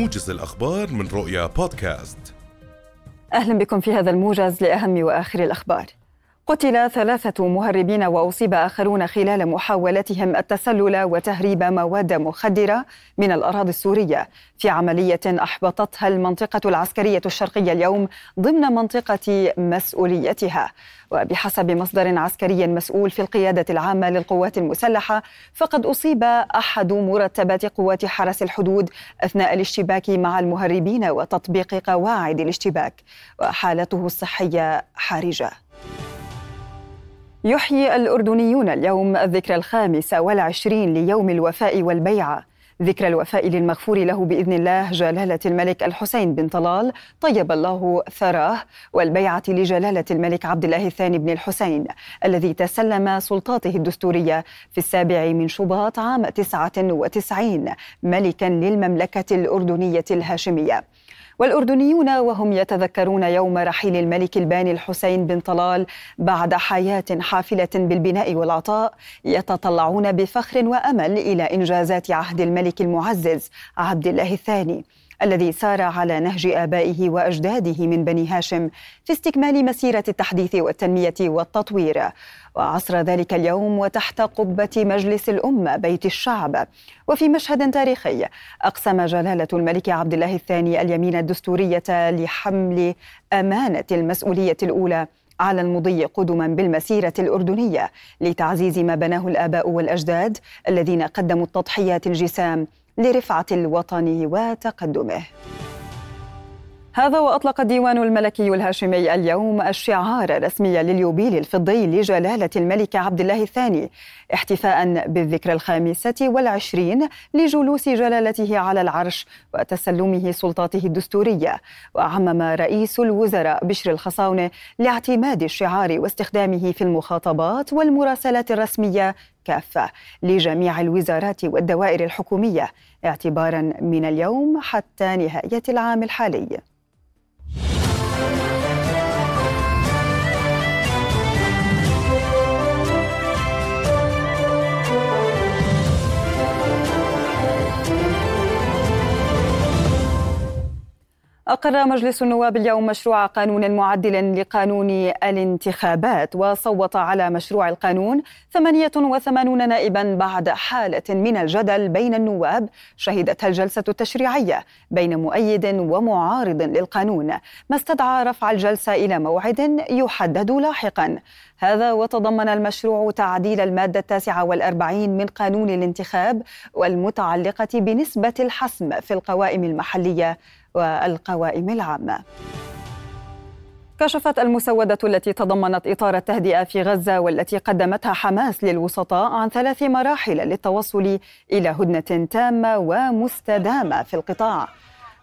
موجز الأخبار من رؤيا بودكاست. أهلا بكم في هذا الموجز لأهم وآخر الأخبار. قتل ثلاثة مهربين وأصيب آخرون خلال محاولتهم التسلل وتهريب مواد مخدرة من الأراضي السورية. في عملية أحبطتها المنطقة العسكرية الشرقية اليوم ضمن منطقة مسؤوليتها. وبحسب مصدر عسكري مسؤول في القيادة العامة للقوات المسلحة فقد أصيب أحد مرتبات قوات حرس الحدود أثناء الاشتباك مع المهربين وتطبيق قواعد الاشتباك. وحالته الصحية حرجة. يحيي الأردنيون اليوم الذكرى الخامسة والعشرين ليوم الوفاء والبيعة. ذكرى الوفاء للمغفور له بإذن الله جلالة الملك الحسين بن طلال. طيب الله ثراه والبيعة لجلالة الملك عبد الله الثاني بن الحسين الذي تسلم سلطاته الدستورية في السابع من شباط عام 99 ملكا للمملكة الأردنية الهاشمية. والأردنيون وهم يتذكرون يوم رحيل الملك الباني الحسين بن طلال بعد حياة حافلة بالبناء والعطاء يتطلعون بفخر وأمل إلى إنجازات عهد الملك المعزز عبد الله الثاني الذي سار على نهج آبائه وأجداده من بني هاشم في استكمال مسيرة التحديث والتنمية والتطوير. وعصر ذلك اليوم وتحت قبة مجلس الأمة بيت الشعب. وفي مشهد تاريخي أقسم جلالة الملك عبد الله الثاني اليمين الدستورية لحمل أمانة المسؤولية الأولى. على المضي قدما بالمسيرة الأردنية لتعزيز ما بناه الآباء والأجداد الذين قدموا التضحيات الجسام لرفعة الوطن وتقدمه. هذا وأطلق الديوان الملكي الهاشمي اليوم الشعار الرسمي لليوبيل الفضي لجلالة الملك عبد الله الثاني احتفاء بالذكرى الخامسة والعشرين لجلوس جلالته على العرش وتسلمه سلطاته الدستورية. وعمم رئيس الوزراء بشر الخصاونة لاعتماد الشعار واستخدامه في المخاطبات والمراسلات الرسمية كافة لجميع الوزارات والدوائر الحكومية اعتبارا من اليوم حتى نهاية العام الحالي. أقر مجلس النواب اليوم مشروع قانون معدل لقانون الانتخابات وصوت على مشروع القانون 88 نائبا بعد حالة من الجدل بين النواب شهدتها الجلسة التشريعية بين مؤيد ومعارض للقانون. ما استدعى رفع الجلسة إلى موعد يحدد لاحقا. هذا وتضمن المشروع تعديل المادة التاسعة والأربعين من قانون الانتخاب والمتعلقة بنسبة الحسم في القوائم المحلية والقوائم العامة كشفت المسودة التي تضمنت إطار التهدئة في غزة والتي قدمتها حماس للوسطاء عن ثلاث مراحل للتوصل إلى هدنة تامة ومستدامة في القطاع.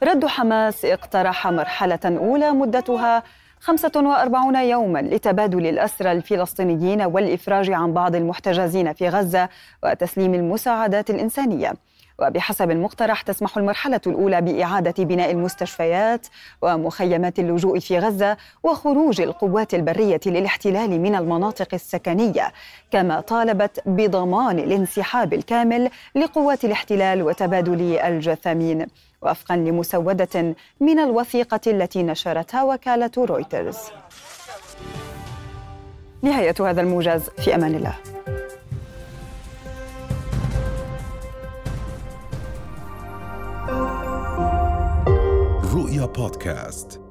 رد حماس اقترح مرحلة أولى مدتها 45 يوما لتبادل الأسرى الفلسطينيين والإفراج عن بعض المحتجزين في غزة وتسليم المساعدات الإنسانية. وبحسب المقترح تسمح المرحلة الأولى بإعادة بناء المستشفيات ومخيمات اللجوء في غزة وخروج القوات البرية للاحتلال من المناطق السكنية كما طالبت بضمان الانسحاب الكامل لقوات الاحتلال وتبادل الجثامين. وفقا لمسودة من الوثيقة التي نشرتها وكالة رويترز. نهاية هذا الموجز في أمان الله. رؤيا بودكاست